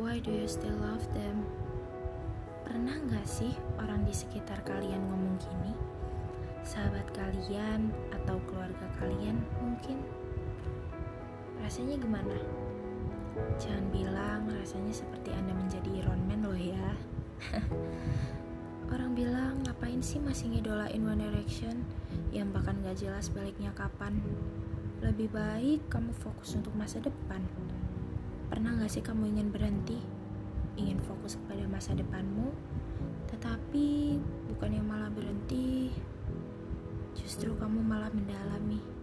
why do you still love them? Pernah gak sih orang di sekitar kalian ngomong gini? Sahabat kalian atau keluarga kalian mungkin? Rasanya gimana? Jangan bilang rasanya seperti Anda menjadi Iron Man loh ya. Orang bilang ngapain sih masih ngidolain One Direction yang bahkan gak jelas baliknya kapan. Lebih baik kamu fokus untuk masa depan. Pernah gak sih kamu ingin berhenti? Ingin fokus kepada masa depanmu, tetapi bukan yang malah berhenti, justru kamu malah mendalami.